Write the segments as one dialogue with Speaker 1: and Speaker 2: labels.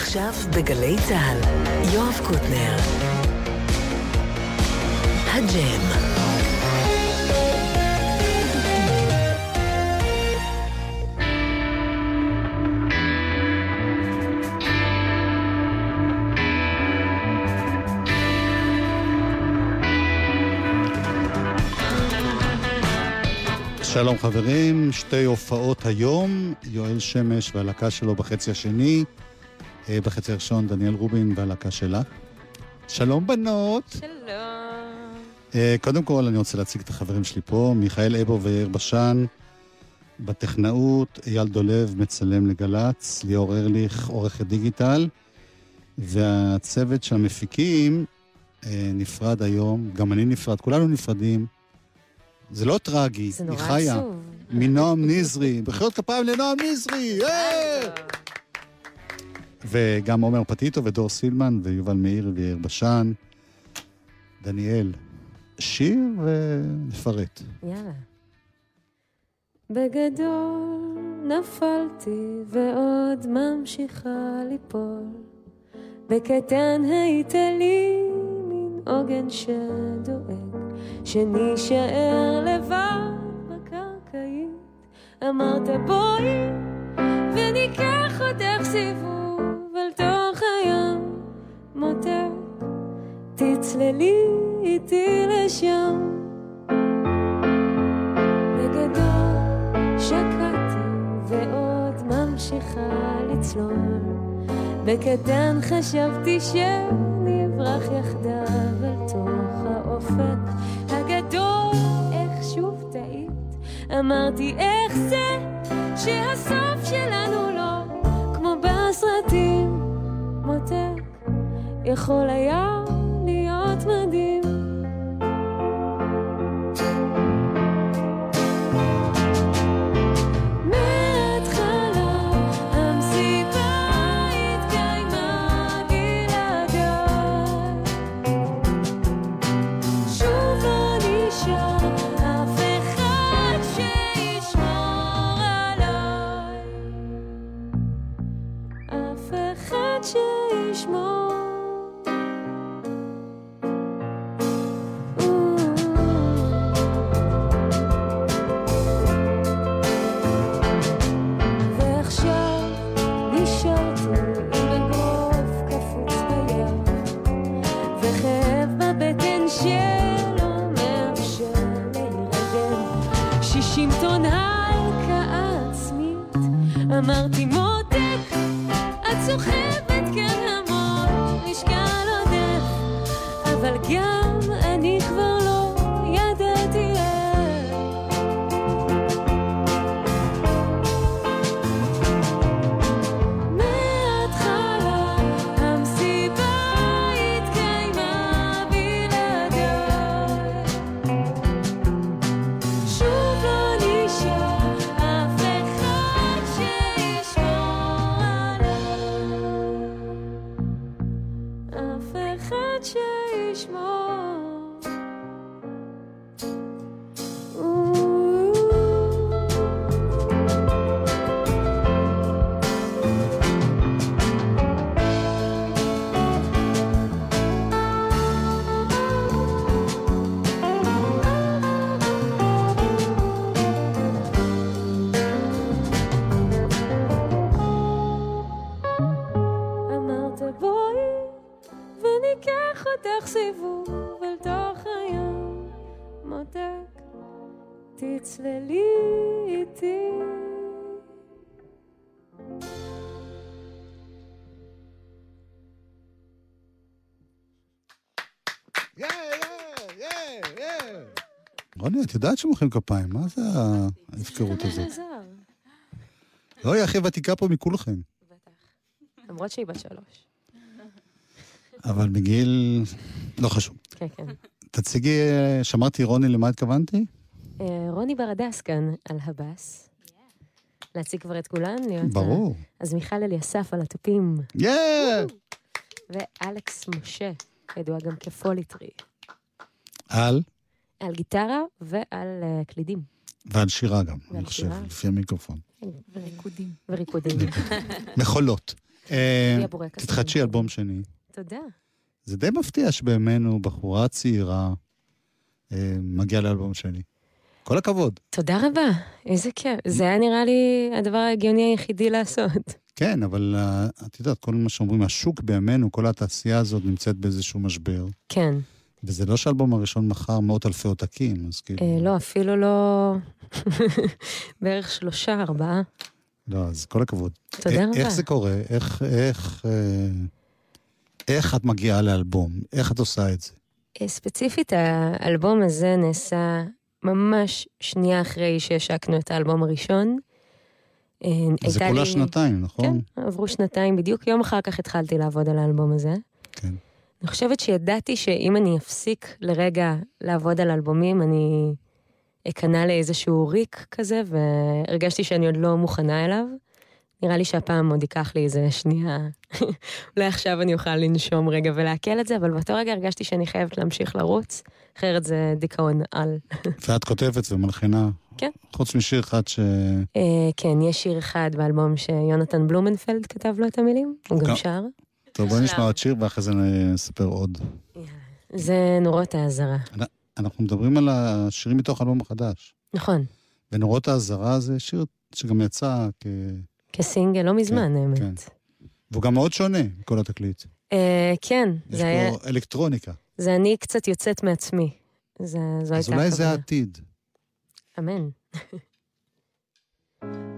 Speaker 1: עכשיו בגלי צה"ל, יואב קוטנר. הג'ם.
Speaker 2: שלום חברים, שתי הופעות היום, יואל שמש והלהקה שלו בחצי השני, בחצי הראשון דניאל רובין והלהקה שלה. שלום בנות.
Speaker 3: שלום.
Speaker 2: אה, קודם כל אני רוצה להציג את החברים שלי פה, מיכאל אבו ויאיר בשן, בטכנאות, אייל דולב מצלם לגל"צ, ליאור ארליך עורכת דיגיטל, והצוות של המפיקים אה, נפרד היום, גם אני נפרד, כולנו נפרדים. זה לא טרגי,
Speaker 3: זה
Speaker 2: היא
Speaker 3: נורא
Speaker 2: חיה.
Speaker 3: עצוב.
Speaker 2: מנועם נזרי, בחיות כפיים לנועם נזרי! וגם עומר פטיטו ודור סילמן ויובל מאיר ויאיר בשן. דניאל, שיר ונפרט.
Speaker 3: יאללה. בגדול נפלתי ועוד ממשיכה ליפול. בקטן היית לי מין עוגן שדואג, שנישאר לבד בקרקעית. אמרת בואי וניקח אותך סיבוב אל תוך הים, מותק, תצללי איתי לשם. בגדול שקעתי ועוד ממשיכה לצלול. בקטן חשבתי שנברח יחדיו אל תוך האופק הגדול. איך שוב טעית? אמרתי איך זה שהסוף שלנו יכול היה להיות מדהים. אף אחד שישמור. תצללי איתי
Speaker 2: רוני, את יודעת שמוחאים כפיים, מה זה ההפקרות הזאת? לא, היא הכי ותיקה פה מכולכם.
Speaker 3: למרות שהיא בת שלוש.
Speaker 2: אבל בגיל... לא חשוב.
Speaker 3: כן, כן.
Speaker 2: תציגי, שמרתי רוני למה התכוונתי?
Speaker 3: אה, רוני ברדס כאן על הבאס. להציג כבר את כולן? להיות ה-
Speaker 2: ברור.
Speaker 3: אז מיכל אליסף על התופים,
Speaker 2: יא!
Speaker 3: ואלכס משה, ידוע גם כפוליטרי,
Speaker 2: על,
Speaker 3: על גיטרה ועל אה, קלידים.
Speaker 2: ועל שירה גם,
Speaker 3: ועל
Speaker 2: אני חושב,
Speaker 3: שירה.
Speaker 2: לפי המיקרופון.
Speaker 4: וריקודים.
Speaker 3: וריקודים.
Speaker 2: מחולות. אה. תתחדשי אלבום שני.
Speaker 3: תודה.
Speaker 2: זה די מפתיע שבימינו בחורה צעירה אה, מגיעה לאלבום שני. כל הכבוד.
Speaker 3: תודה רבה, איזה כיף. זה היה נראה לי הדבר ההגיוני היחידי לעשות.
Speaker 2: כן, אבל אה, את יודעת, כל מה שאומרים, השוק בימינו, כל התעשייה הזאת נמצאת באיזשהו משבר.
Speaker 3: כן.
Speaker 2: וזה לא שהאלבום הראשון מכר מאות אלפי עותקים, אז כאילו...
Speaker 3: אה, לא, אפילו לא... בערך שלושה, ארבעה.
Speaker 2: לא, אז כל הכבוד.
Speaker 3: תודה
Speaker 2: א-
Speaker 3: רבה.
Speaker 2: איך זה קורה? איך, איך, אה, איך את מגיעה לאלבום? איך את עושה את זה?
Speaker 3: אה, ספציפית, האלבום הזה נעשה ממש שנייה אחרי שהשקנו את האלבום הראשון. אה,
Speaker 2: זה כולה
Speaker 3: לי-
Speaker 2: שנתיים, נכון?
Speaker 3: כן, עברו שנתיים בדיוק. יום אחר כך התחלתי לעבוד על האלבום הזה.
Speaker 2: כן.
Speaker 3: אני חושבת שידעתי שאם אני אפסיק לרגע לעבוד על אלבומים, אני אכנע לאיזשהו ריק כזה, והרגשתי שאני עוד לא מוכנה אליו. נראה לי שהפעם עוד ייקח לי איזה שנייה. אולי עכשיו אני אוכל לנשום רגע ולעכל את זה, אבל באותו רגע הרגשתי שאני חייבת להמשיך לרוץ, אחרת זה דיכאון על.
Speaker 2: ואת כותבת ומלחינה.
Speaker 3: כן.
Speaker 2: חוץ משיר אחד ש...
Speaker 3: אה, כן, יש שיר אחד באלבום שיונתן בלומנפלד כתב לו את המילים, הוא גם
Speaker 2: גם-
Speaker 3: שר.
Speaker 2: טוב, בואי נשמע עוד שיר ואחרי זה נספר עוד.
Speaker 3: זה נורות האזהרה.
Speaker 2: אנחנו מדברים על השירים מתוך האלבום החדש.
Speaker 3: נכון,
Speaker 2: ונורות האזהרה זה שיר שגם יצא כ...
Speaker 3: כסינגל, לא מזמן, האמת.
Speaker 2: כן. והוא גם מאוד שונה מכל התקליט.
Speaker 3: אה, כן,
Speaker 2: יש
Speaker 3: זה היה,
Speaker 2: פה אלקטרוניקה.
Speaker 3: זה אני קצת יוצאת מעצמי. זה, זו
Speaker 2: אז
Speaker 3: הייתה
Speaker 2: אולי זה
Speaker 3: הכוונה.
Speaker 2: העתיד.
Speaker 3: אמן.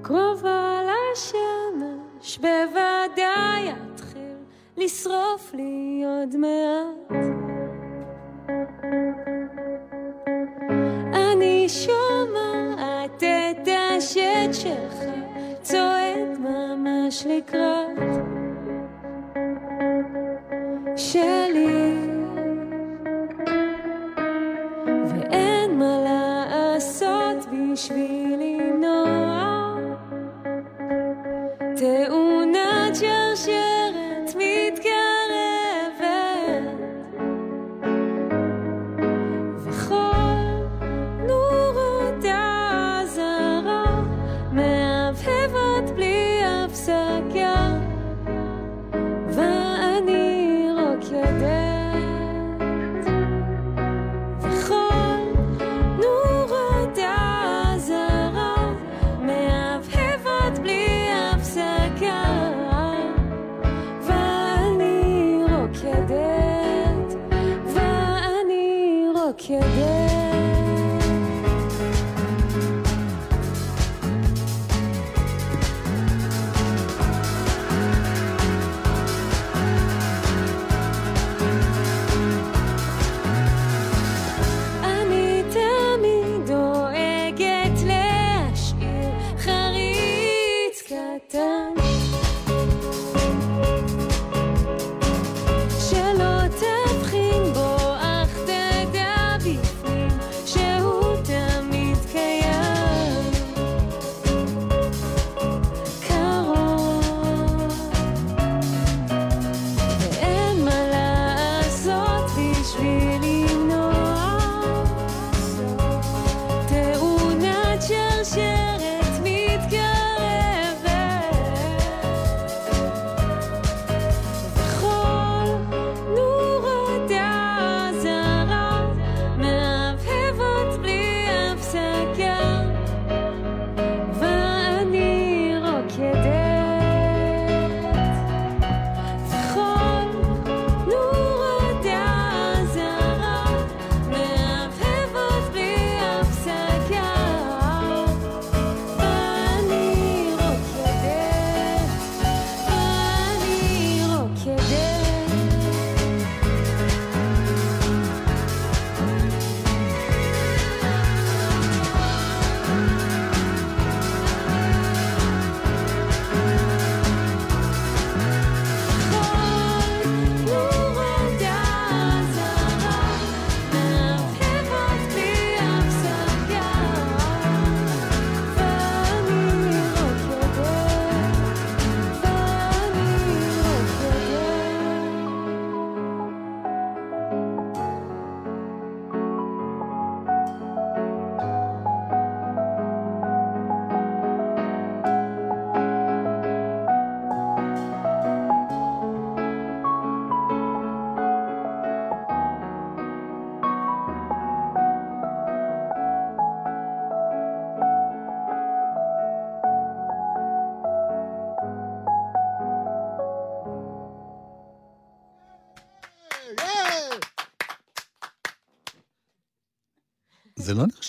Speaker 3: קרובה לשמש בוודאי יתחיל לשרוף לי עוד מעט. אני שומעת את השד שלך צועק ממש לקראת שלי. ואין מה לעשות בשביל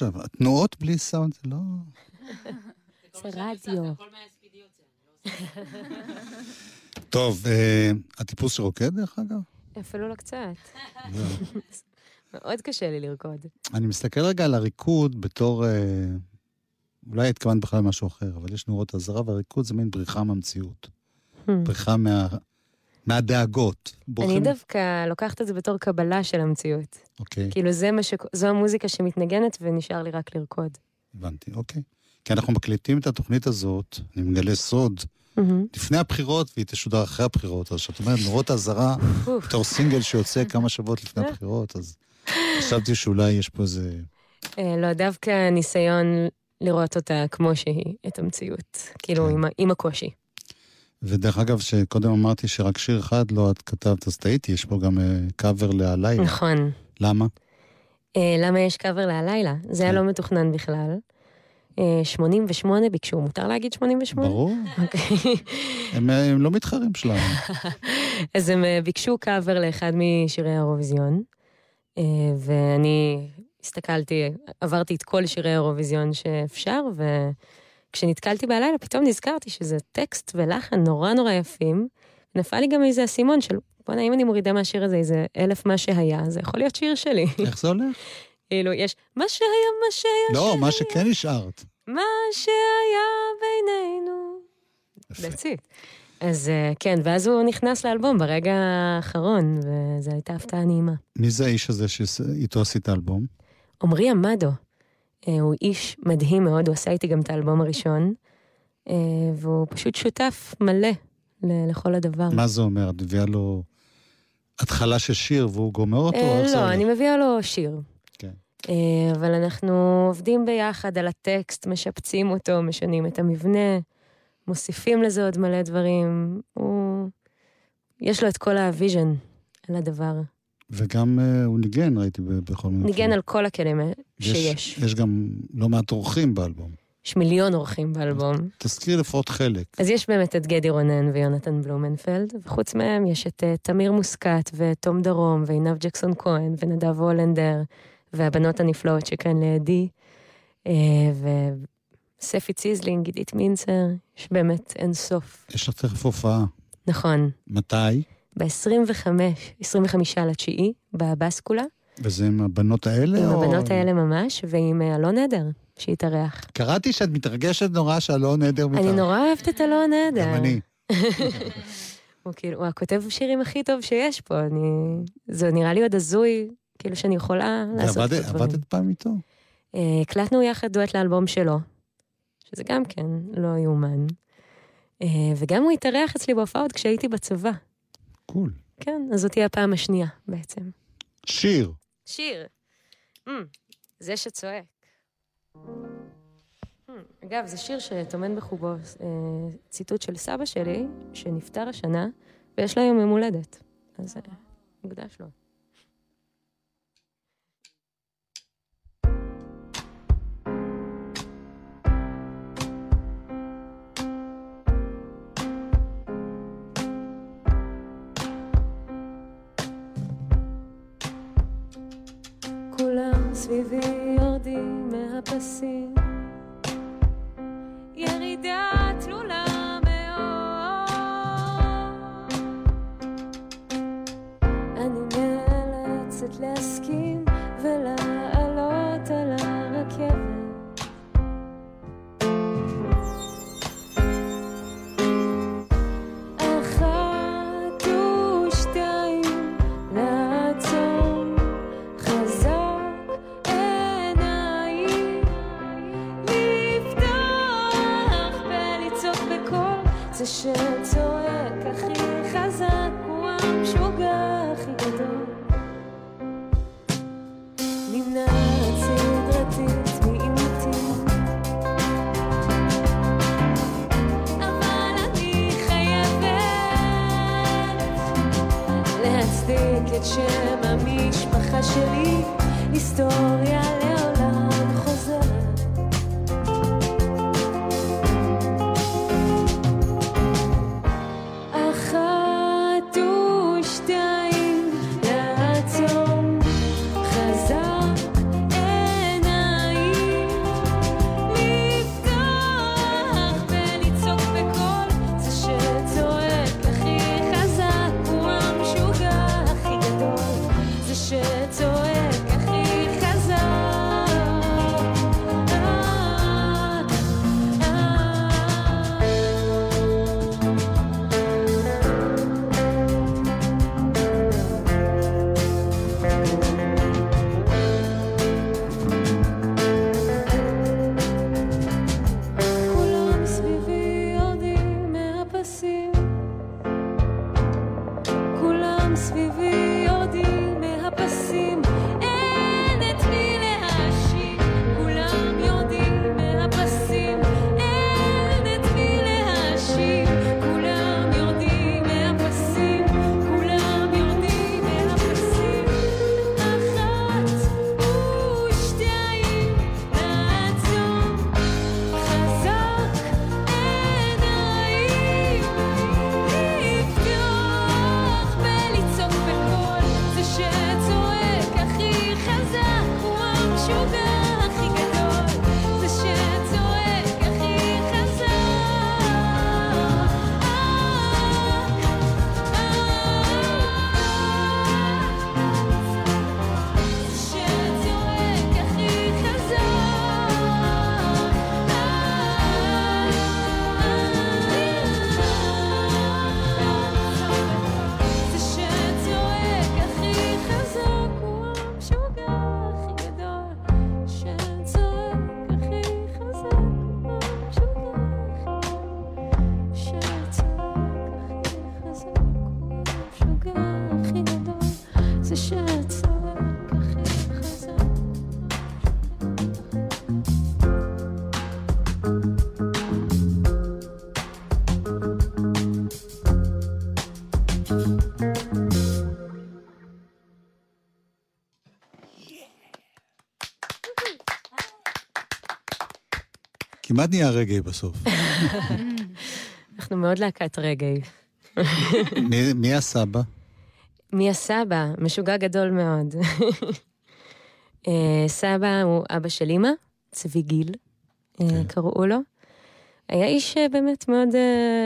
Speaker 2: לא נחשב. התנועות בלי סאונד זה לא...
Speaker 3: זה רדיו.
Speaker 2: טוב, אה, הטיפוס שרוקד, דרך אגב?
Speaker 3: אפילו לא קצת.
Speaker 2: זהו.
Speaker 3: מאוד קשה לי לרקוד.
Speaker 2: אני מסתכל רגע על הריקוד בתור... אה, אולי התכוונת בכלל למשהו אחר, אבל יש נורות אזהרה, והריקוד זה מין בריחה מהמציאות.
Speaker 3: Hmm.
Speaker 2: בריחה מה... מהדאגות.
Speaker 3: אני
Speaker 2: בורחים-
Speaker 3: דווקא לוקחת את זה בתור קבלה של המציאות.
Speaker 2: אוקיי,
Speaker 3: כאילו זה מה ש... זו המוזיקה שמתנגנת ונשאר לי רק לרקוד.
Speaker 2: הבנתי, אוקיי. כי אנחנו מקליטים את התוכנית הזאת, אני מגלה סוד,
Speaker 3: מהמם.
Speaker 2: לפני הבחירות, והיא תשודר אחרי הבחירות. אז כשאת אומרת נורות אזהרה. בתור סינגל שיוצא כמה שבועות לפני הבחירות, אז חשבתי שאולי יש פה איזה...
Speaker 3: אה, לא, דווקא ניסיון לראות אותה כמו שהיא, את המציאות. כאילו. עם ה- עם הקושי.
Speaker 2: ודרך אגב, שקודם אמרתי שרק שיר אחד לא את כתבת, אז טעיתי, יש פה גם קאבר להלילה.
Speaker 3: נכון.
Speaker 2: למה?
Speaker 3: אה, למה יש קאבר להלילה? זה היה
Speaker 2: כן.
Speaker 3: לא מתוכנן בכלל. אה, 88 ביקשו, מותר להגיד 88?
Speaker 2: ברור,
Speaker 3: אוקיי.
Speaker 2: הם, הם לא מתחרים שלנו.
Speaker 3: אז הם אה, ביקשו קאבר לאחד משירי האירוויזיון, אה, ואני הסתכלתי, עברתי את כל שירי האירוויזיון שאפשר, וכשנתקלתי בלילה פתאום נזכרתי שזה טקסט ולחן נורא נורא יפים. נפל לי גם איזה אסימון של, בוא'נה, אם אני מורידה מהשיר הזה איזה אלף מה שהיה, זה יכול להיות שיר שלי.
Speaker 2: איך זה הולך?
Speaker 3: כאילו, יש מה שהיה, מה שהיה,
Speaker 2: לא,
Speaker 3: שהיה,
Speaker 2: מה שכן השארת.
Speaker 3: מה שהיה בינינו.
Speaker 2: יפה.
Speaker 3: אז אה, כן, ואז הוא נכנס לאלבום ברגע האחרון, וזו הייתה הפתעה נעימה.
Speaker 2: מי זה האיש הזה שאיתו עשית אלבום?
Speaker 3: עמרי עמדו, הוא איש מדהים מאוד, הוא עשה איתי גם את האלבום הראשון, אה, והוא פשוט שותף מלא לכל הדבר.
Speaker 2: מה זה אומר? את מביאה לו התחלה של שיר והוא גומר אותו?
Speaker 3: אה, לא? אני מביאה לו שיר.
Speaker 2: כן.
Speaker 3: אה, אבל אנחנו עובדים ביחד על הטקסט, משפצים אותו, משנים את המבנה, מוסיפים לזה עוד מלא דברים. הוא... יש לו את כל ה vision על הדבר.
Speaker 2: וגם אה, הוא ניגן, ראיתי בכל מיני...
Speaker 3: ניגן על כל הכלים שיש.
Speaker 2: יש גם לא מעט אורחים באלבום.
Speaker 3: יש מיליון אורחים באלבום.
Speaker 2: תזכיר לפחות חלק.
Speaker 3: אז יש באמת את גדי רונן ויונתן בלומנפלד, וחוץ מהם יש את uh, תמיר מוסקת ותום דרום ועינב ג'קסון כהן ונדב הולנדר והבנות הנפלאות שכאן לידי, uh, וספי ציזלינג, עידית מינצר, יש באמת אין סוף.
Speaker 2: יש לך תכף הופעה.
Speaker 3: נכון,
Speaker 2: מתי?
Speaker 3: ב-25, 25 לתשיעי, בבסקולה,
Speaker 2: וזה עם הבנות האלה?
Speaker 3: עם
Speaker 2: או-
Speaker 3: הבנות האלה ממש, ועם אה, אלון עדר, שהתארח.
Speaker 2: קראתי שאת מתרגשת נורא שאלון עדר
Speaker 3: אני נורא אוהבת את אלון עדר.
Speaker 2: גם אני.
Speaker 3: הוא כאילו, הוא הכותב שירים הכי טוב שיש פה, אני... זה נראה לי עוד הזוי, כאילו שאני יכולה לעשות את
Speaker 2: ועבדת-
Speaker 3: הדברים.
Speaker 2: עבדת פעם איתו?
Speaker 3: אה, הקלטנו יחד דואט לאלבום שלו, שזה גם כן לא יאומן. אה, וגם הוא התארח אצלי בהופעות כשהייתי בצבא.
Speaker 2: קול.
Speaker 3: כן, אז זאת תהיה הפעם השנייה בעצם.
Speaker 2: שיר.
Speaker 3: שיר. Mm, זה שצועק. Mm, אגב, זה שיר שטומן בחובו אה, ציטוט של סבא שלי, שנפטר השנה, ויש לו היום יום הולדת. אז אה, מוקדש לו. סביבי יורדים מהפסים
Speaker 2: כמעט נהיה רגעי בסוף.
Speaker 3: אנחנו מאוד להקת רגעי.
Speaker 2: מי, מי הסבא?
Speaker 3: מי הסבא? משוגע גדול מאוד. אה, סבא הוא אבא של אימא, צבי גיל, אה, כן. קראו לו. היה איש אה, באמת מאוד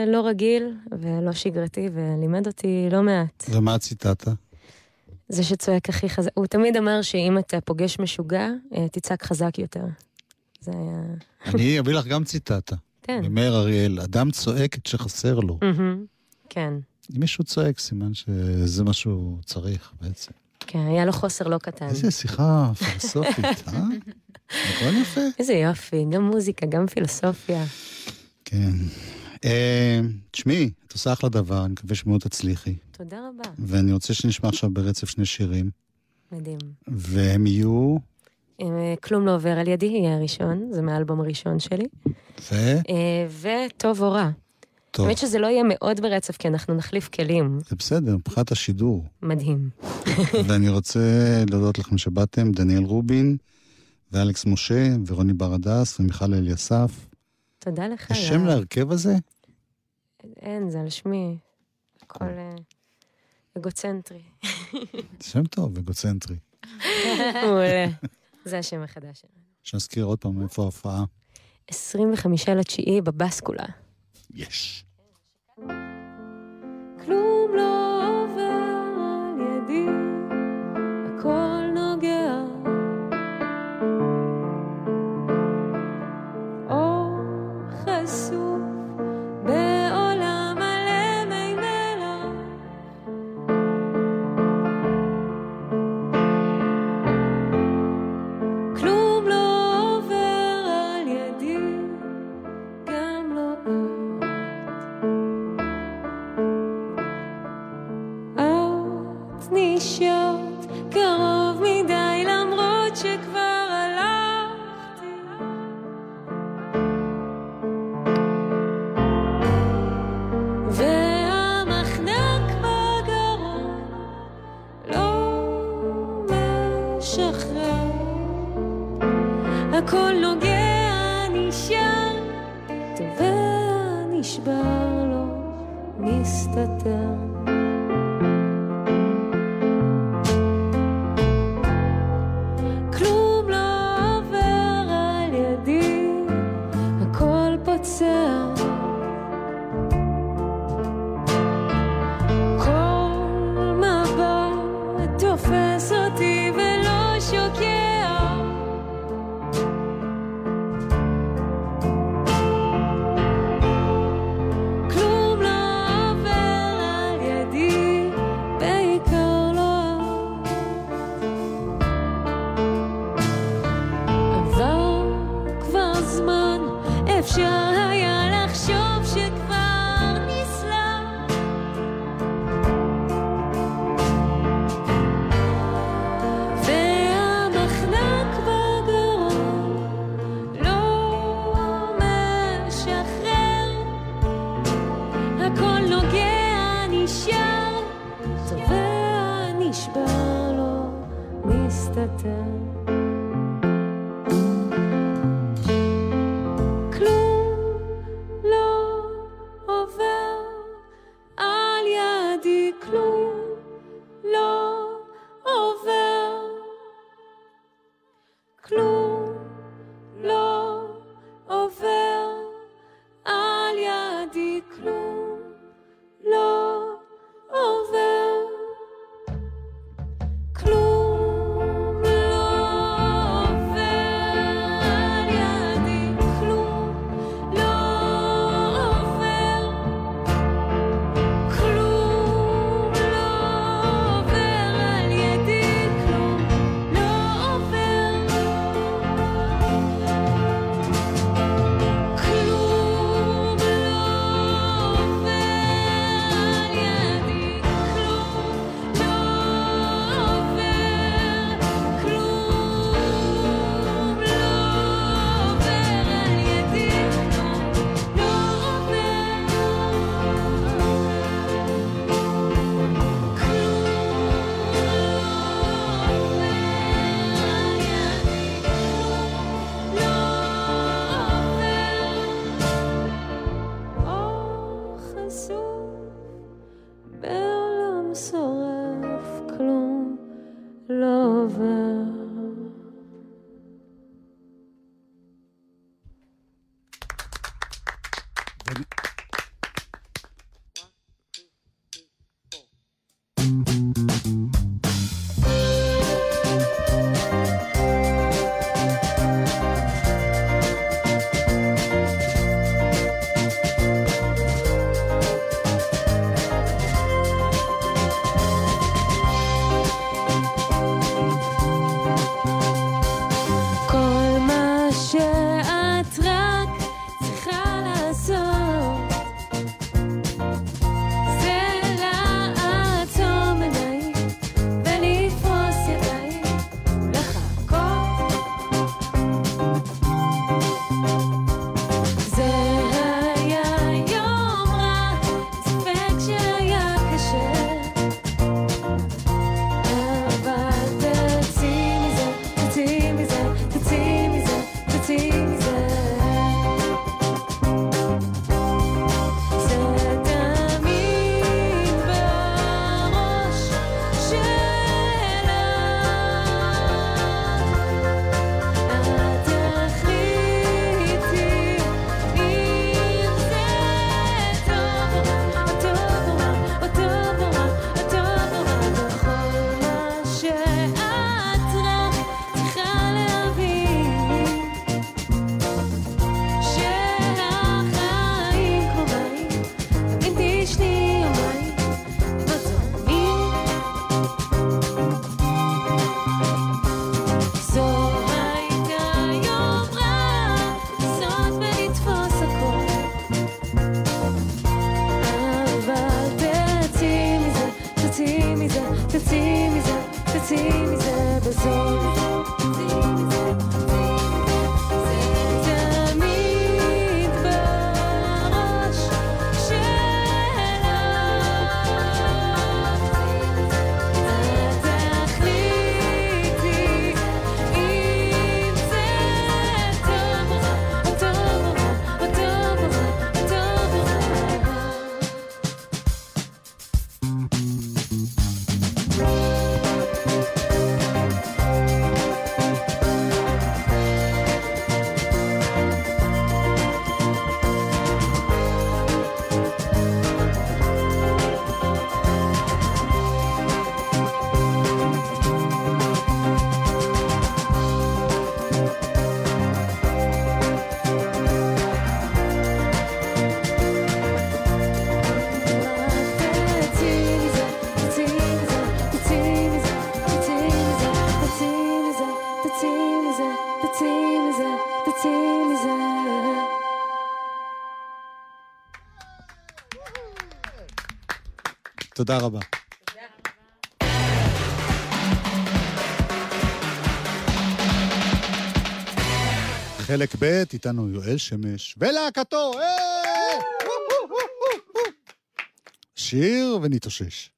Speaker 3: לא רגיל ולא שגרתי, ולימד אותי לא מעט.
Speaker 2: ומה הציטטה?
Speaker 3: זה שצועק הכי חזק. הוא תמיד אמר שאם אתה פוגש משוגע, תצעק חזק יותר. זה היה...
Speaker 2: אני אביא לך גם ציטטה.
Speaker 3: כן.
Speaker 2: ממאיר אריאל, אדם צועק את שחסר לו.
Speaker 3: כן.
Speaker 2: אם מישהו צועק, סימן שזה מה שהוא צריך בעצם.
Speaker 3: כן, היה לו חוסר לא קטן.
Speaker 2: איזה שיחה פילוסופית, אה? הכל יפה.
Speaker 3: איזה יופי, גם מוזיקה, גם פילוסופיה.
Speaker 2: כן. אה, תשמעי, את עושה אחלה דבר, אני מקווה שמאוד תצליחי.
Speaker 3: תודה רבה.
Speaker 2: ואני רוצה שנשמע עכשיו ברצף שני שירים.
Speaker 3: מדהים.
Speaker 2: והם יהיו...
Speaker 3: אה, כלום לא עובר על ידי, יהיה הראשון, זה מהאלבום הראשון שלי.
Speaker 2: ו?
Speaker 3: אה, וטוב או רע. טוב. האמת שזה לא יהיה מאוד ברצף, כי אנחנו נחליף כלים.
Speaker 2: זה בסדר, מבחינת השידור.
Speaker 3: מדהים.
Speaker 2: ואני רוצה להודות לכם שבאתם, דניאל רובין, ואלכס משה, ורוני ברדס, ומיכל אליסף.
Speaker 3: תודה לך.
Speaker 2: יש שם להרכב הזה?
Speaker 3: אין, זה על שמי. הכל אה, אגוצנטרי.
Speaker 2: שם טוב, אגוצנטרי.
Speaker 3: מעולה. זה השם החדש שלנו.
Speaker 2: שנזכיר עוד פעם איפה ההופעה.
Speaker 3: 25 לתשיעי בבסקולה.
Speaker 2: יש.
Speaker 3: כלום לא
Speaker 4: מזה, תצאי מזה, תצאי מזה בזול.
Speaker 2: תודה רבה. חלק ב', איתנו יואל שמש ולהקתו, אה! שיר ונתאושש.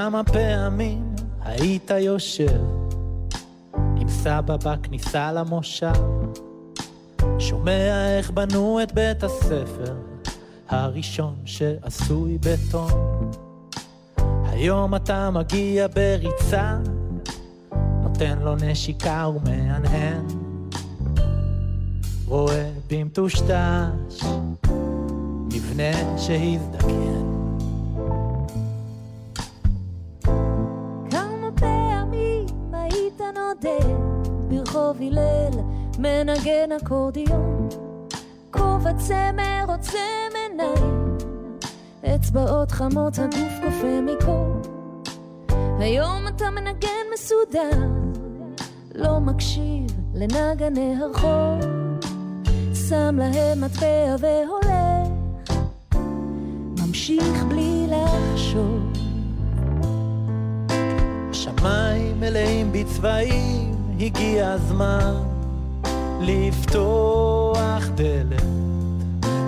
Speaker 5: כמה פעמים היית יושב עם סבא בכניסה למושב, שומע איך בנו את בית הספר הראשון שעשוי בטון. היום אתה מגיע בריצה, נותן לו נשיקה ומהנהן, רואה במטושטש מבנה שהזדקן.
Speaker 4: מנגן אקורדיון, כובע צמר עוצם עיניים, אצבעות חמות הגוף קופא מקור. היום אתה מנגן מסודר, לא מקשיב לנגני הרחוב, שם להם מטבע והולך, ממשיך בלי לחשוב.
Speaker 5: השמיים מלאים בצבעים הגיע הזמן לפתוח דלת,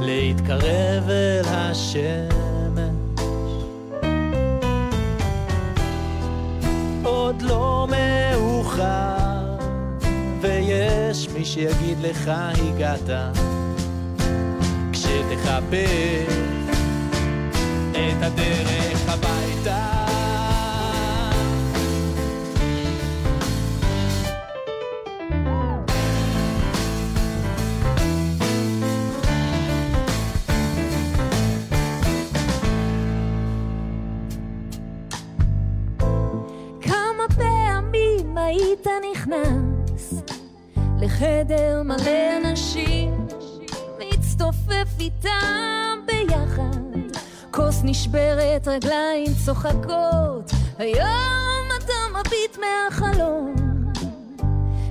Speaker 5: להתקרב אל השמש. עוד לא מאוחר, ויש מי שיגיד לך הגעת, כשתחפש את הדרך הביתה.
Speaker 4: נשברת, רגליים צוחקות, היום אתה מביט מהחלום,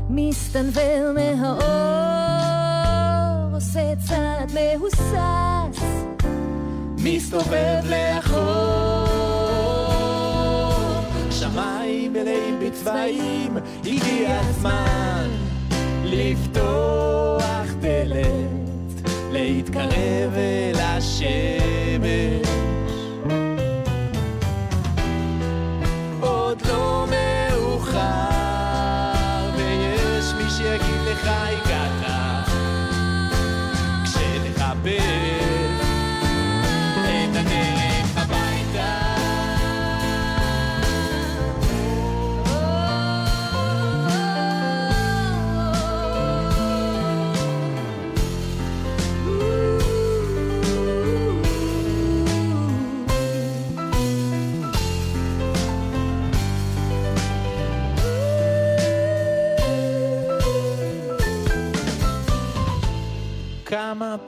Speaker 4: מסתנוור מהאור, עושה צעד מהוסס,
Speaker 5: מסתובב לאחור. שמיים מלאים בצבעים, הגיע הזמן. לפתוח דלת, להתקרב אל השמש. אליך הגעת כשנחפש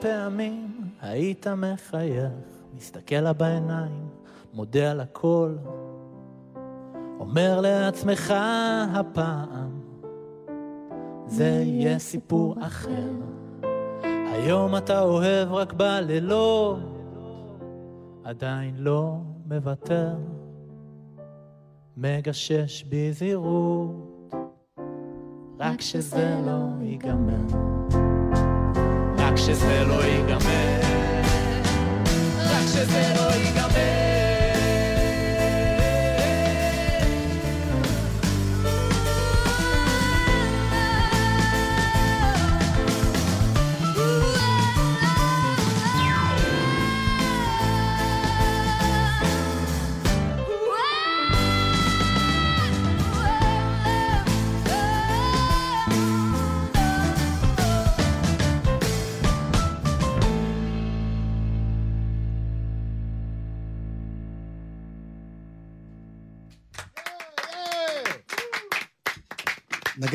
Speaker 5: פעמים היית מחייך, מסתכל לה בעיניים, מודה על הכל, אומר לעצמך הפעם, זה יהיה סיפור אחר. היום אתה אוהב רק בלילות, עדיין לא מוותר, מגשש בזהירות, רק שזה לא ייגמר. רק שזה לא ייגמר. רק שזה לא ייגמר.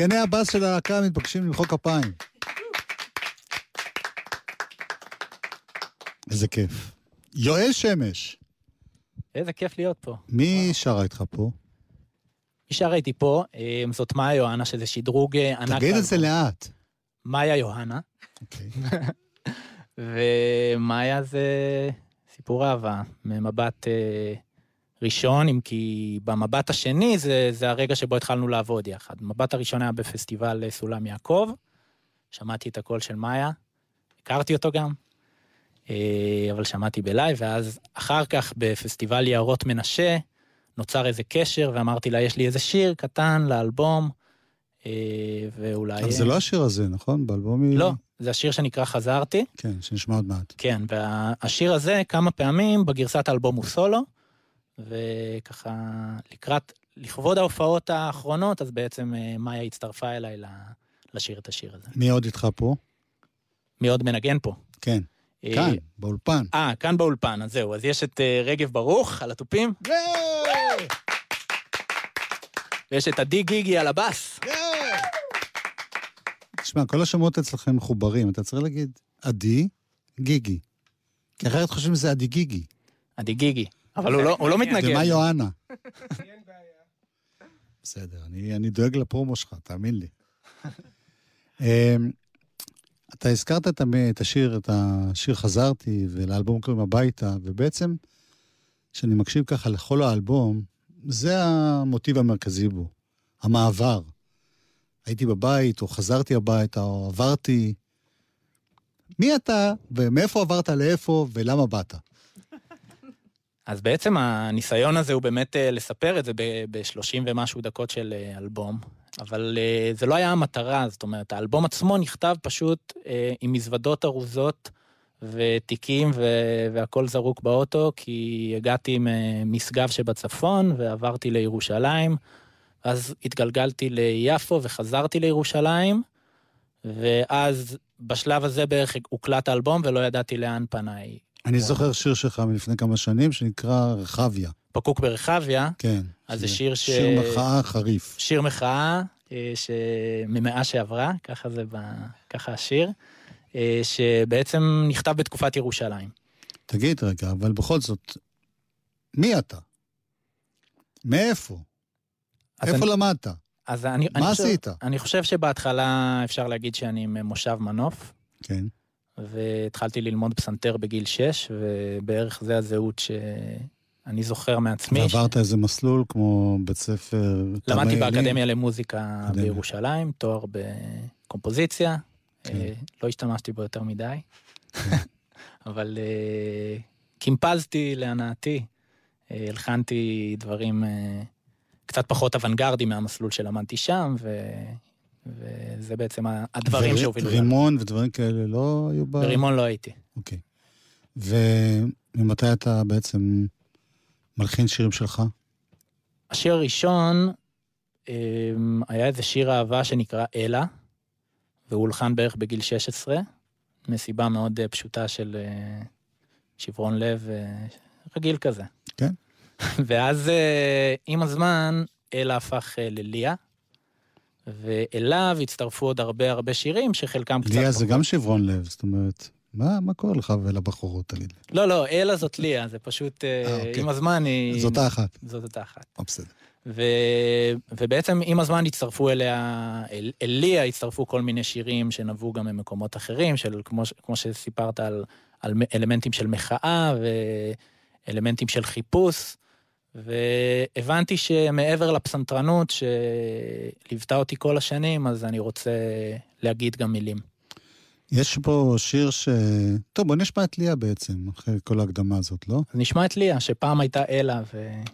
Speaker 2: נגני הבאס של הלהקה מתבקשים למחוא כפיים. איזה כיף. יואל שמש,
Speaker 5: איזה כיף להיות פה.
Speaker 2: מי שרה איתך פה?
Speaker 5: מי שרה איתי פה, אה, זאת מאיה יוהנה, שזה שדרוג אה, ענק.
Speaker 2: תגיד את זה לאט.
Speaker 5: מאיה יוהנה,
Speaker 2: אוקיי.
Speaker 5: ומאיה זה סיפור אהבה, ממבט אה, ראשון, אם כי במבט השני זה, זה הרגע שבו התחלנו לעבוד יחד. המבט הראשון היה בפסטיבל אה, סולם יעקב, שמעתי את הקול של מאיה, הכרתי אותו גם, אה, אבל שמעתי ב live, ואז אחר כך בפסטיבל יערות מנשה, נוצר איזה קשר, ואמרתי לה, יש לי איזה שיר קטן לאלבום, אה, ואולי...
Speaker 2: אבל זה לא השיר הזה, נכון? באלבום היא...
Speaker 5: לא, זה השיר שנקרא חזרתי.
Speaker 2: כן, שנשמע עוד מעט.
Speaker 5: כן, והשיר הזה כמה פעמים בגרסת האלבום הוא סולו, וככה לקראת, לכבוד ההופעות האחרונות, אז בעצם אה, מאיה הצטרפה אליי לשיר את השיר הזה.
Speaker 2: מי עוד איתך פה?
Speaker 5: מי עוד מנגן פה?
Speaker 2: כן,
Speaker 5: אה,
Speaker 2: כאן, באולפן.
Speaker 5: אה, כאן באולפן, אז זהו, אז יש את אה, רגב ברוך על התופים, ויש את עדי גיגי על הבאס.
Speaker 2: תשמע, כל השמות אצלכם מחוברים, אתה צריך להגיד עדי גיגי. כי אחרת חושבים שזה עדי גיגי.
Speaker 5: עדי גיגי. אבל הוא לא, הוא לא מתנגד.
Speaker 2: ומה יואנה? בסדר, אני, אני דואג לפרומו שלך, תאמין לי. אמ, אתה הזכרת את, המ- את השיר, את השיר חזרתי, ולאלבום קוראים הביתה, ובעצם, כשאני מקשיב ככה לכל האלבום, זה המוטיב המרכזי בו, המעבר. הייתי בבית, או חזרתי הביתה, או עברתי. מי אתה, ומאיפה עברת לאיפה, ולמה באת?
Speaker 5: אז בעצם הניסיון הזה הוא באמת אה, לספר את זה ב-30 ומשהו דקות של אה, אלבום, אבל אה, זה לא היה המטרה, זאת אומרת, האלבום עצמו נכתב פשוט עם מזוודות ארוזות ותיקים ו- והכל זרוק באוטו, כי הגעתי ממשגב שבצפון ועברתי לירושלים, אז התגלגלתי ליפו וחזרתי לירושלים, ואז בשלב הזה בערך הוקלט האלבום ולא ידעתי לאן פניי.
Speaker 2: אני זוכר שיר שלך מלפני כמה שנים, שנקרא רחביה.
Speaker 5: פקוק ברחביה,
Speaker 2: כן.
Speaker 5: אז זה שיר ש-
Speaker 2: שיר מחאה חריף.
Speaker 5: שיר מחאה אה, שממאה שעברה, ככה זה, ב... ככה השיר, אה, שבעצם נכתב בתקופת ירושלים.
Speaker 2: תגיד רגע, אבל בכל זאת, מי אתה? מאיפה? איפה
Speaker 5: אני,
Speaker 2: למדת?
Speaker 5: אז אני,
Speaker 2: מה
Speaker 5: אני חושב,
Speaker 2: עשית?
Speaker 5: אני חושב שבהתחלה אפשר להגיד שאני ממושב מנוף,
Speaker 2: כן.
Speaker 5: והתחלתי ללמוד פסנתר בגיל 6, ובערך זה הזהות שאני זוכר מעצמי.
Speaker 2: ועברת איזה מסלול כמו בית ספר...
Speaker 5: למדתי באקדמיה למוזיקה
Speaker 2: אקדמיה.
Speaker 5: בירושלים, תואר בקומפוזיציה.
Speaker 2: כן.
Speaker 5: אה, לא השתמשתי בו יותר מדי, אבל אה, קימפזתי להנאתי, אה, הלחנתי דברים אה, קצת פחות אוונגרדים מהמסלול שלמדתי שם, ו... וזה בעצם הדברים שהובילו. אותנו.
Speaker 2: רימון ודברים כאלה לא היו ב...
Speaker 5: ברימון לא הייתי.
Speaker 2: אוקיי. וממתי אתה בעצם מלחין שירים שלך?
Speaker 5: השיר הראשון אה, היה איזה שיר אהבה שנקרא אלה, והוא הולחן בערך בגיל 16, מסיבה מאוד אה, פשוטה של אה, שברון לב, אה, רגיל כזה.
Speaker 2: כן.
Speaker 5: ואז עם הזמן, אלה הפך לליה, ואליו הצטרפו עוד הרבה הרבה שירים, שחלקם קצת...
Speaker 2: ליה זה. גם שברון לב, זאת אומרת, מה, מה קורה לך ולבחורות, תגיד לי?
Speaker 5: לא, לא, אלה זאת ליה, זה פשוט, אה,
Speaker 2: אה, אוקיי.
Speaker 5: עם הזמן היא...
Speaker 2: זאת האחת.
Speaker 5: זאת אותה אחת.
Speaker 2: אה, בסדר.
Speaker 5: ו... ובעצם עם הזמן הצטרפו אליה, אל, אל ליה הצטרפו כל מיני שירים שנבעו גם ממקומות אחרים, של כמו, כמו שסיפרת על, על אלמנטים של מחאה ואלמנטים של חיפוש, והבנתי שמעבר לפסנתרנות שליוותה אותי כל השנים, אז אני רוצה להגיד גם מילים.
Speaker 2: יש פה שיר ש... טוב, בוא נשמע את ליה בעצם, אחרי כל ההקדמה הזאת, לא?
Speaker 5: אז נשמע את ליה, שפעם הייתה אלה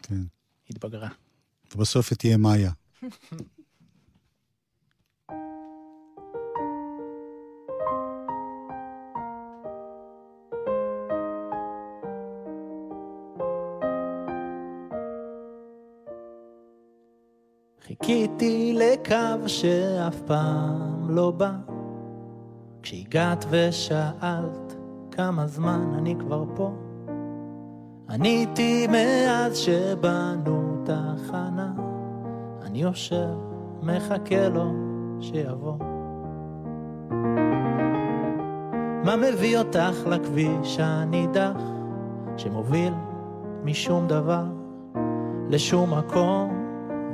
Speaker 2: כן.
Speaker 5: והתבגרה.
Speaker 2: ובסוף היא תהיה מאיה.
Speaker 5: חיכיתי לקו שאף פעם לא בא. כשהגעת ושאלת כמה זמן אני כבר פה, עניתי מאז שבנו תחנה, אני יושב, מחכה לו שיבוא. מה מביא אותך לכביש הנידח, שמוביל משום דבר לשום מקום?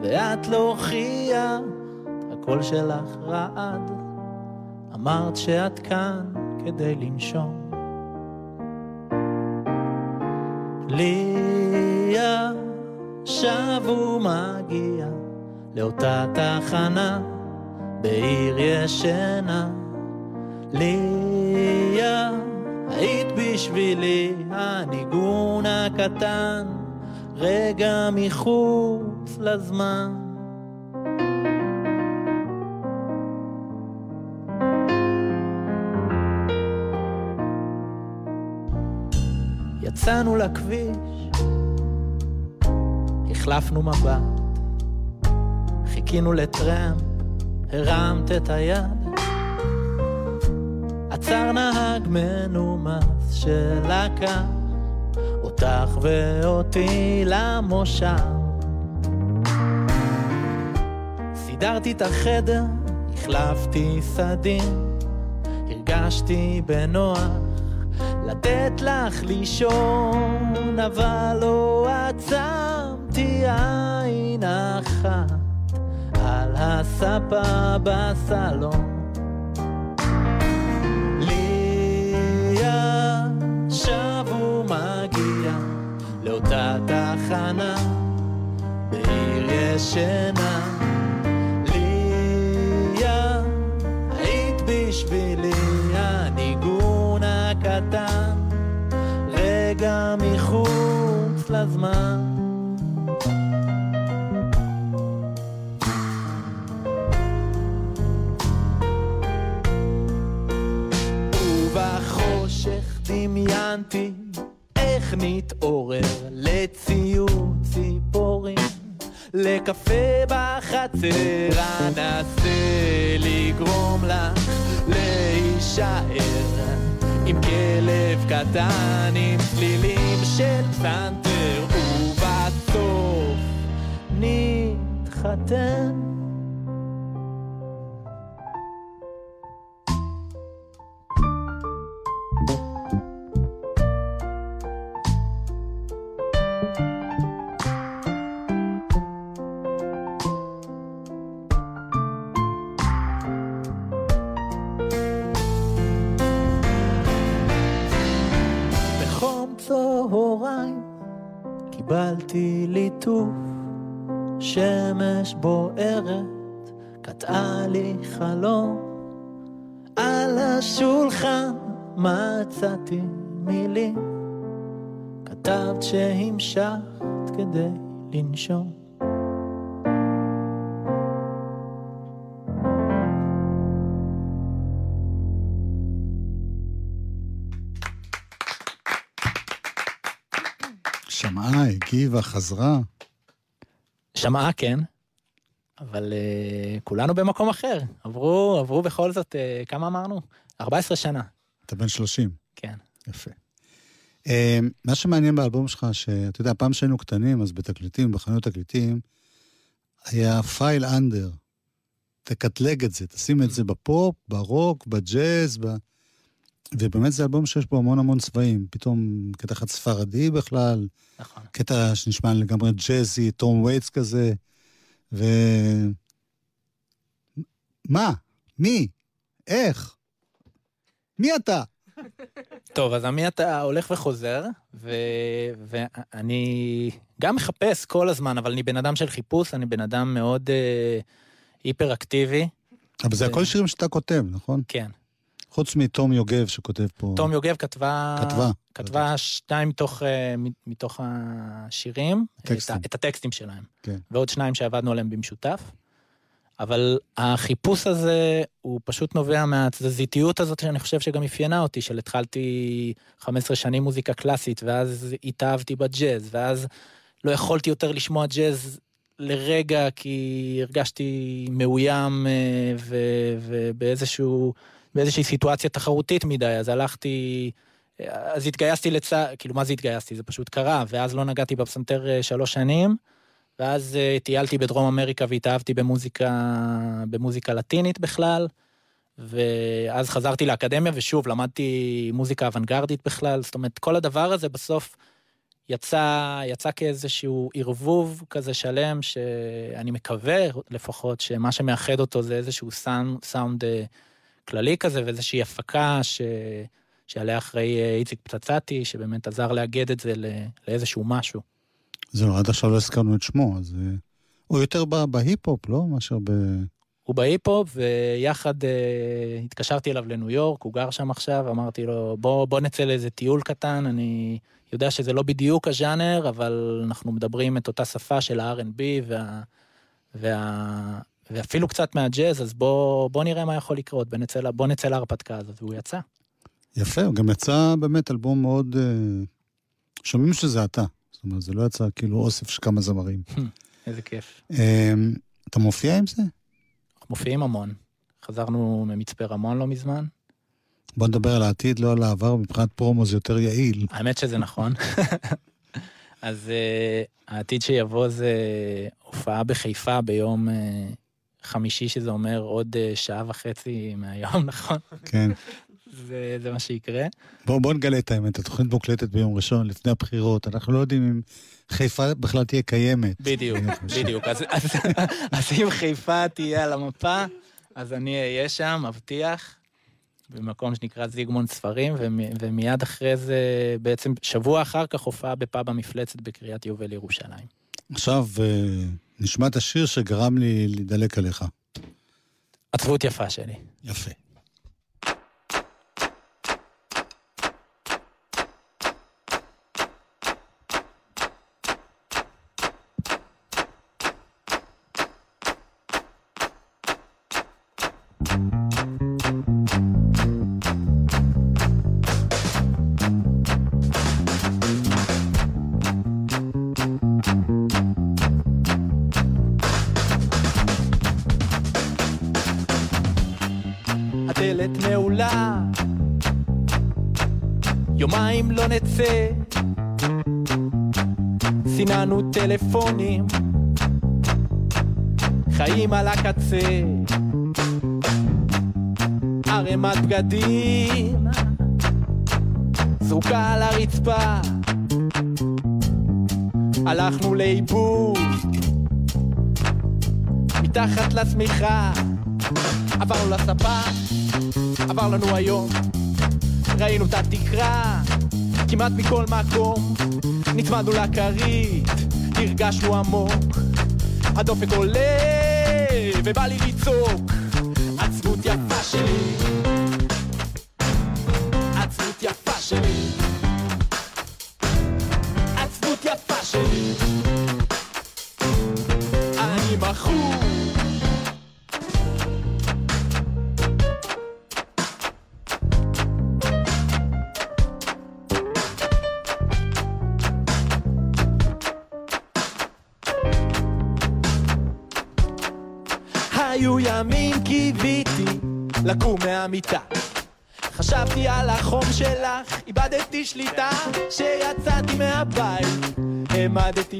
Speaker 5: ואת להוכיח, הקול שלך רעד. אמרת שאת כאן כדי לנשום. ליה שב ומגיע לאותה תחנה בעיר ישנה. ליה, היית בשבילי הניגון הקטן, רגע מחוץ לזמן. יצאנו לכביש, החלפנו מבט, חיכינו לטרמפ, הרמת את היד. עצר נהג מנומס שלקח אותך ואותי למושב. סידרתי את החדר, החלפתי סדין, הרגשתי בנוח לתת לך לישון, אבל לא עצמתי עין אחת על הספה בסלון. ליה שב ומגיע לאותה תחנה בעיר ישנה. איך נתעורר לציור ציפורים, לקפה בחצר, אנסה לגרום לך להישאר עם כלב קטן, עם צלילים של פסנתר, ובסוף נתחתן.
Speaker 2: חזרה.
Speaker 5: שמעה כן, אבל uh, כולנו במקום אחר. עברו, עברו בכל זאת, uh, כמה אמרנו? 14 שנה,
Speaker 2: אתה בן 30.
Speaker 5: כן.
Speaker 2: יפה. Uh, מה שמעניין באלבום שלך, שאתה יודע, פעם שהיינו קטנים, אז בתקליטים, בחנויות תקליטים, היה file under. תקטלג את זה, תשים את זה בפופ, ברוק, בג'אז, ב... ובאמת זה אלבום שיש בו המון המון צבעים. פתאום קטע אחד ספרדי בכלל,
Speaker 5: נכון.
Speaker 2: קטע שנשמע לגמרי ג'אזי, טום וייטס כזה, ו... מה? מי? איך? מי אתה?
Speaker 5: טוב, אז עמי אתה הולך וחוזר, ו... ואני גם מחפש כל הזמן, אבל אני בן אדם של חיפוש, אני בן אדם מאוד אה, היפר-אקטיבי.
Speaker 2: אבל זה הכל שירים שאתה כותב, נכון?
Speaker 5: כן.
Speaker 2: חוץ מתום יוגב שכותב פה...
Speaker 5: תום יוגב כתבה...
Speaker 2: כתבה.
Speaker 5: כתבה שתיים מתוך, אה, מתוך השירים, את,
Speaker 2: טקסטים.
Speaker 5: ה- את הטקסטים שלהם.
Speaker 2: כן.
Speaker 5: ועוד שניים שעבדנו עליהם במשותף. אבל החיפוש הזה הוא פשוט נובע מהתזזיתיות הזאת שאני חושב שגם אפיינה אותי, של התחלתי 15 שנים מוזיקה קלאסית, ואז התאהבתי בג'אז, ואז לא יכולתי יותר לשמוע ג'אז לרגע, כי הרגשתי מאוים אה, ו- ובאיזשהו, באיזושהי סיטואציה תחרותית מדי, אז הלכתי... אז התגייסתי לצה"ל, כאילו מה זה התגייסתי? זה פשוט קרה, ואז לא נגעתי בפסנתר אה, שלוש שנים, ואז אה, טיילתי בדרום אמריקה והתאהבתי במוזיקה, במוזיקה לטינית בכלל, ואז חזרתי לאקדמיה ושוב למדתי מוזיקה אוונגרדית בכלל, זאת אומרת כל הדבר הזה בסוף יצא, יצא כאיזשהו ערבוב כזה שלם, שאני מקווה לפחות שמה שמאחד אותו זה איזשהו סאונד, סאונד אה, כללי כזה ואיזושהי הפקה ש... שעליה אחראי אה, איציק פצצתי, שבאמת עזר לאגד את זה לאיזשהו משהו.
Speaker 2: זהו, עד עכשיו לא הזכרנו את שמו, אז... אה, הוא יותר בהיפ-הופ, לא? מאשר ב...
Speaker 5: הוא בהיפ-הופ, ויחד אה, התקשרתי אליו לניו יורק, הוא גר שם עכשיו, אמרתי לו, בוא, בוא נצא לאיזה טיול קטן, אני יודע שזה לא בדיוק הז'אנר, אבל אנחנו מדברים את אותה שפה של ה-R&B וה, וה, ואפילו קצת מהג'אז, אז בוא, בוא נראה מה יכול לקרות, בוא נצא, בוא נצא להרפתקה הזאת, והוא יצא.
Speaker 2: יפה, הוא גם יצא באמת אלבום מאוד... אה, שומעים שזה אתה. זאת אומרת, זה לא יצא כאילו אוסף של כמה זמרים.
Speaker 5: איזה כיף.
Speaker 2: אה, אתה מופיע עם זה?
Speaker 5: אנחנו מופיעים המון. חזרנו ממצפה רמון לא מזמן.
Speaker 2: בוא נדבר על העתיד, לא על העבר, מבחינת פרומו זה יותר יעיל.
Speaker 5: האמת שזה נכון. אז uh, העתיד שיבוא זה הופעה בחיפה ביום uh, חמישי, שזה אומר עוד uh, שעה וחצי מהיום, נכון?
Speaker 2: כן.
Speaker 5: זה, זה מה שיקרה.
Speaker 2: בוא, בוא נגלה את האמת, התוכנית מוקלטת ביום ראשון, לפני הבחירות, אנחנו לא יודעים אם חיפה בכלל תהיה קיימת.
Speaker 5: בדיוק. בדיוק. אז, אז, אז אם חיפה תהיה על המפה, אז אני אהיה שם, מבטיח, במקום שנקרא זיגמונד ספרים, ומ- ומיד אחרי זה, בעצם שבוע אחר כך הופעה בפאב המפלצת בקריית יובל ירושלים.
Speaker 2: עכשיו, אה, נשמע את השיר שגרם לי להידלק עליך.
Speaker 5: עצבות יפה שלי.
Speaker 2: יפה.
Speaker 5: טלפונים, חיים על הקצה, ערימת בגדים, זרוקה על הרצפה, הלכנו לאיבוד, מתחת לשמיכה, עברנו לספה, עבר לנו היום, ראינו את התקרה, כמעט מכל מקום, נצמדנו לכרית, הרגשנו עמוק, הדופק עולה, ובא לי לצעוק, עצבות יפה שלי,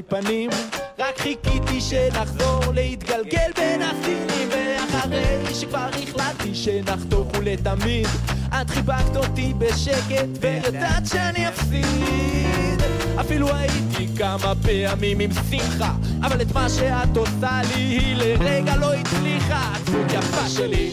Speaker 5: פנים, רק חיכיתי שנחזור להתגלגל בין הסינים, ואחרי שכבר החלטתי שנחתוך ולתמיד, את חיבקת אותי בשקט, וידעת שאני אפסיד. אפילו הייתי כמה פעמים עם שמחה, אבל את מה שאת עושה לי היא לרגע לא הצליחה. עצבות יפה שלי,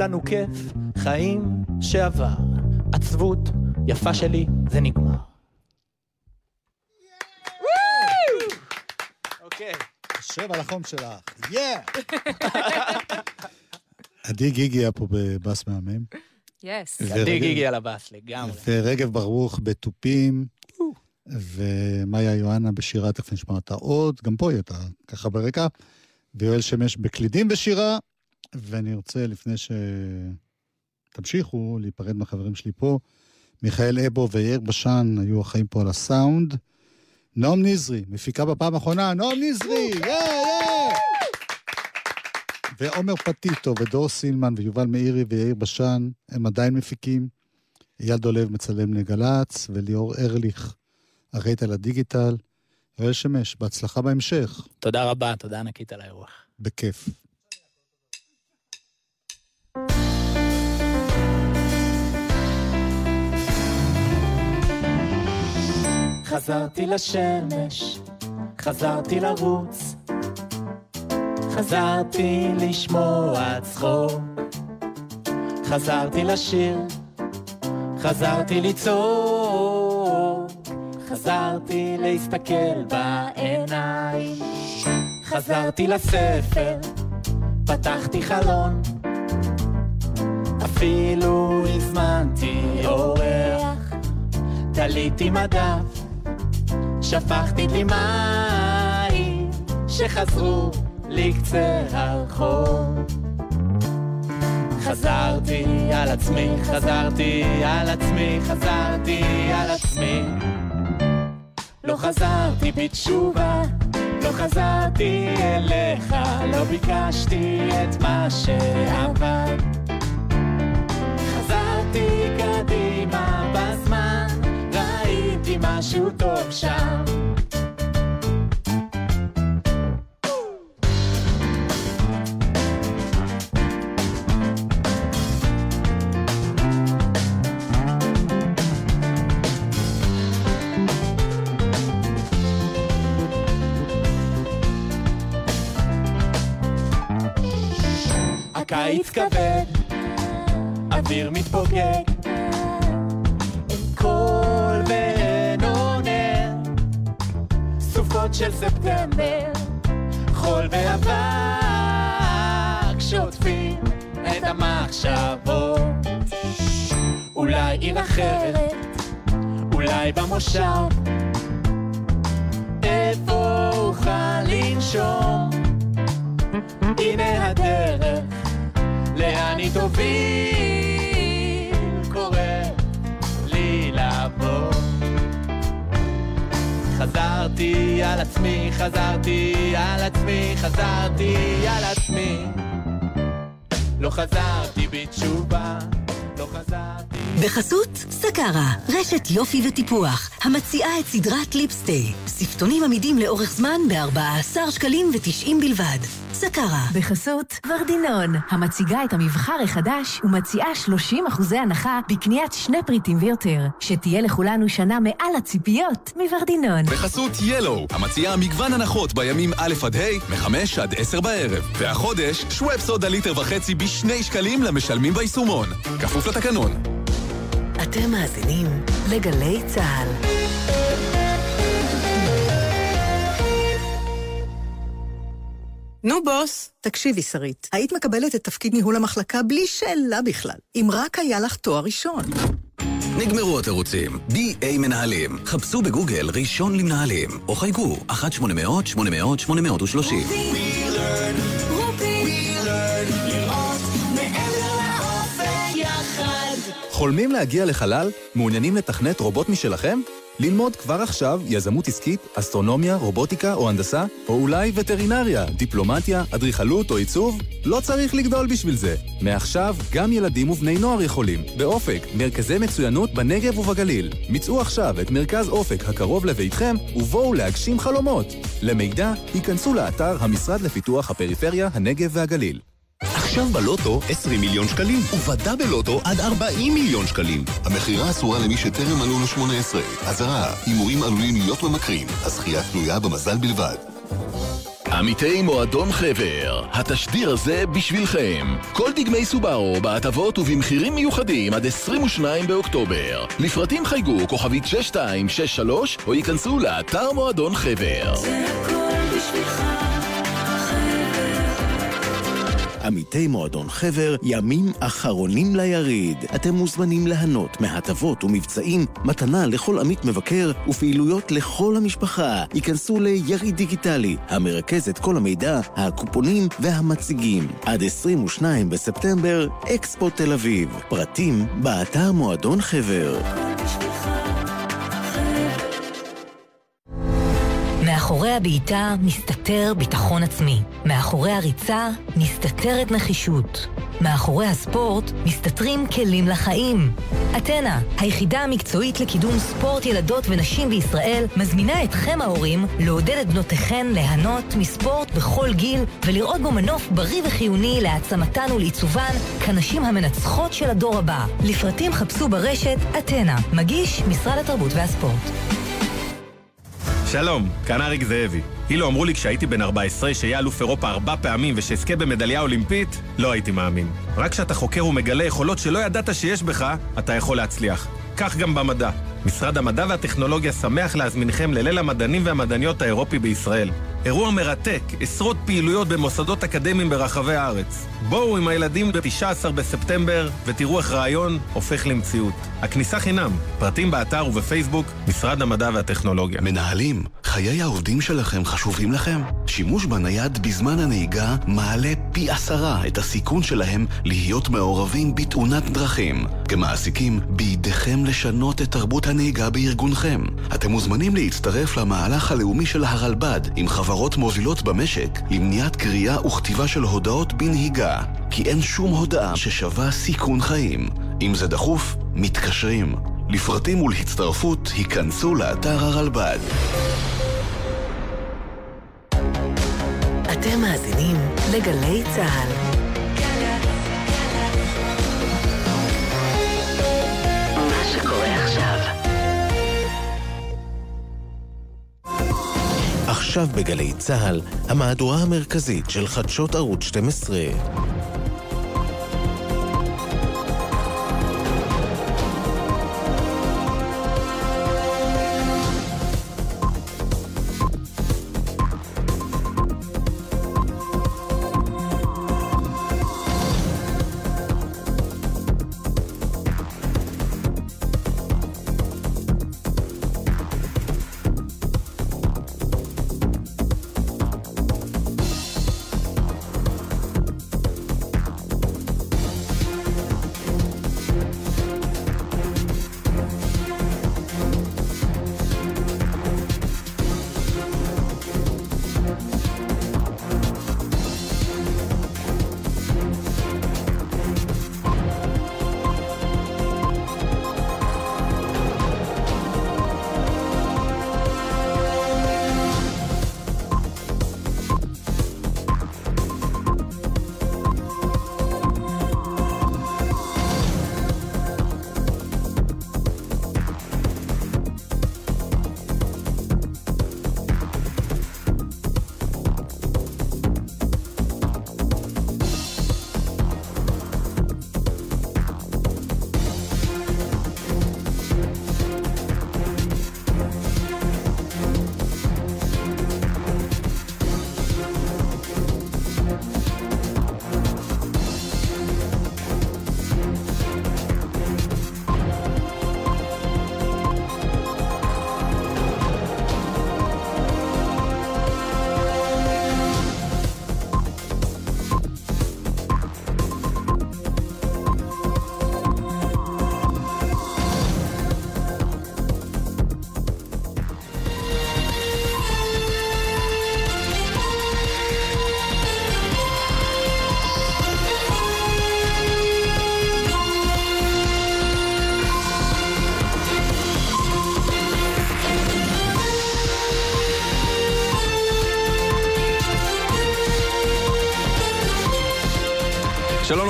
Speaker 5: לנו כיף חיים שעבר. עצבות יפה שלי זה נגמר. אוקיי.
Speaker 2: שב על החום שלך. יא! עדי גיגי היה פה בבאס מהמם.
Speaker 3: יס.
Speaker 5: עדי גיגי על הבאס לגמרי.
Speaker 2: ורגב ברוך בתופים, ומאיה יוהנה בשירה, תכף נשמע אותה עוד, גם פה היא הייתה ככה ברקע, ויואל שמש בקלידים בשירה, ואני רוצה, לפני שתמשיכו, להיפרד מהחברים שלי פה, מיכאל אבו ויאיר בשן היו החיים פה על הסאונד. נועם נזרי, מפיקה בפעם האחרונה, נועם נזרי! יא, יא! ועומר פטיטו ודור סילמן ויובל מאירי ויאיר בשן, הם עדיין מפיקים. אייל דולב מצלם לגל"צ, וליאור ארליך הרייט על הדיגיטל. יואל שמש, בהצלחה בהמשך,
Speaker 5: תודה רבה תודה ענקית על האירוח
Speaker 2: בכיף.
Speaker 5: חזרתי לשמש, חזרתי לרוץ, חזרתי לשמוע צחוק, חזרתי לשיר, חזרתי לצעוק, חזרתי להסתכל בעיניים, חזרתי לספר, פתחתי חלון, אפילו הזמנתי אורח. תליתי מדף, שפכתי לי מים שחזרו לקצה הרחוב. חזרתי על עצמי, חזרתי על עצמי, חזרתי על עצמי. לא חזרתי בתשובה, לא חזרתי אליך, לא ביקשתי את מה שעבר. חזרתי קדימה בזמן, משהו טוב שם. הקיץ כבד, אוויר מתפוגג, סופות של ספטמבר, חול ואבק שוטפים את המחשבות. אולי עיר אחרת, אולי במושב, איפה אוכל לנשום? הנה הדרך, לאן היא תוביל, חזרתי על עצמי, חזרתי על עצמי, חזרתי על עצמי. לא חזרתי בתשובה,
Speaker 6: לא חזרתי.
Speaker 1: בחסות סקרה, רשת יופי וטיפוח, המציעה את סדרת ליפסטי, שפתונים עמידים לאורך זמן ב-14 שקלים ו-90 בלבד. סקרה.
Speaker 7: בחסות ורדינון, המציגה את המבחר החדש ומציעה 30% הנחה בקניית שני פריטים ויותר. שתהיה לכולנו שנה מעל הציפיות מוורדינון.
Speaker 8: בחסות ילו, המציעה מגוון הנחות בימים א' עד ה', מ-5 עד 10 בערב. והחודש, שוואפ סודה ליטר וחצי בשני שקלים למשלמים ביישומון. כפוף לתקנון.
Speaker 1: אתם מאזינים לגלי צה"ל.
Speaker 9: נו בוס, תקשיבי שרית, היית מקבלת את תפקיד ניהול המחלקה בלי שאלה בכלל, אם רק היה לך תואר ראשון.
Speaker 10: נגמרו התירוצים. BA מנהלים. חפשו בגוגל ראשון למנהלים, או חייגו 1-800-800-830.
Speaker 11: חולמים להגיע לחלל? מעוניינים לתכנת רובוט משלכם? ללמוד כבר עכשיו יזמות עסקית, אסטרונומיה, רובוטיקה או הנדסה? או אולי וטרינריה, דיפלומטיה, אדריכלות או עיצוב? לא צריך לגדול בשביל זה. מעכשיו, גם ילדים ובני נוער יכולים. באופק, מרכזי מצוינות בנגב ובגליל. מצאו עכשיו את מרכז אופק הקרוב לביתכם, ובואו להגשים חלומות. למידע, היכנסו לאתר המשרד לפיתוח הפריפריה, הנגב והגליל.
Speaker 12: עכשיו בלוטו 20 מיליון שקלים, ובדה בלוטו עד 40 מיליון שקלים. המכירה אסורה למי שטרם מלאו לו 18. אזהרה, הימורים עלולים להיות ממכרים. הזכייה תלויה במזל בלבד.
Speaker 13: עמיתי מועדון חבר, התשדיר הזה בשבילכם. כל דגמי סובארו בהטבות ובמחירים מיוחדים עד 22 באוקטובר. לפרטים חייגו כוכבית 6263 או ייכנסו לאתר מועדון חבר.
Speaker 4: זה הכל בשבילך
Speaker 14: עמיתי מועדון חבר, ימים אחרונים ליריד. אתם מוזמנים ליהנות מהטבות ומבצעים, מתנה לכל עמית מבקר ופעילויות לכל המשפחה. ייכנסו ליריד דיגיטלי, המרכז את כל המידע, הקופונים והמציגים. עד 22 בספטמבר, אקספו תל אביב. פרטים באתר מועדון חבר.
Speaker 15: מאחורי הבעיטה מסתתר ביטחון עצמי. מאחורי הריצה מסתתרת נחישות. מאחורי הספורט מסתתרים כלים לחיים. אתנה, היחידה המקצועית לקידום ספורט ילדות ונשים בישראל, מזמינה אתכם ההורים לעודד את בנותיכן ליהנות מספורט בכל גיל ולראות בו מנוף בריא וחיוני להעצמתן ולעיצובן כנשים המנצחות של הדור הבא. לפרטים חפשו ברשת אתנה, מגיש משרד התרבות והספורט.
Speaker 16: שלום, כאן אריק זאבי. אילו אמרו לי כשהייתי בן 14 שיהיה אלוף אירופה ארבע פעמים ושאזכה במדליה אולימפית, לא הייתי מאמין. רק כשאתה חוקר ומגלה יכולות שלא ידעת שיש בך, אתה יכול להצליח. כך גם במדע. משרד המדע והטכנולוגיה שמח להזמינכם לליל המדענים והמדעניות האירופי בישראל. אירוע מרתק, עשרות פעילויות במוסדות אקדמיים ברחבי הארץ. בואו עם הילדים ב-19 בספטמבר ותראו איך רעיון הופך למציאות. הכניסה חינם, פרטים באתר ובפייסבוק, משרד המדע והטכנולוגיה.
Speaker 12: מנהלים, חיי העובדים שלכם חשובים לכם? שימוש בנייד בזמן הנהיגה מעלה פי עשרה את הסיכון שלהם להיות מעורבים בתאונת דרכים. כמעסיקים, בידיכם לשנות את תרבות הנהיגה בארגונכם. אתם מוזמנים להצטרף למהלך הלאומי של הרלב"ד עם חברות מובילות במשק למניעת קריאה וכתיבה של הודעות בנהיגה. כי אין שום הודעה ששווה סיכון חיים. אם זה דחוף, מתקשרים. לפרטים ולהצטרפות, היכנסו לאתר הרלב"ד.
Speaker 1: אתם מאזינים לגלי צה"ל. מה שקורה עכשיו.
Speaker 14: עכשיו בגלי צה"ל, המהדורה המרכזית של חדשות ערוץ 12.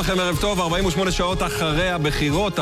Speaker 16: לכם, ערב טוב, 48 שעות אחרי הבחירות.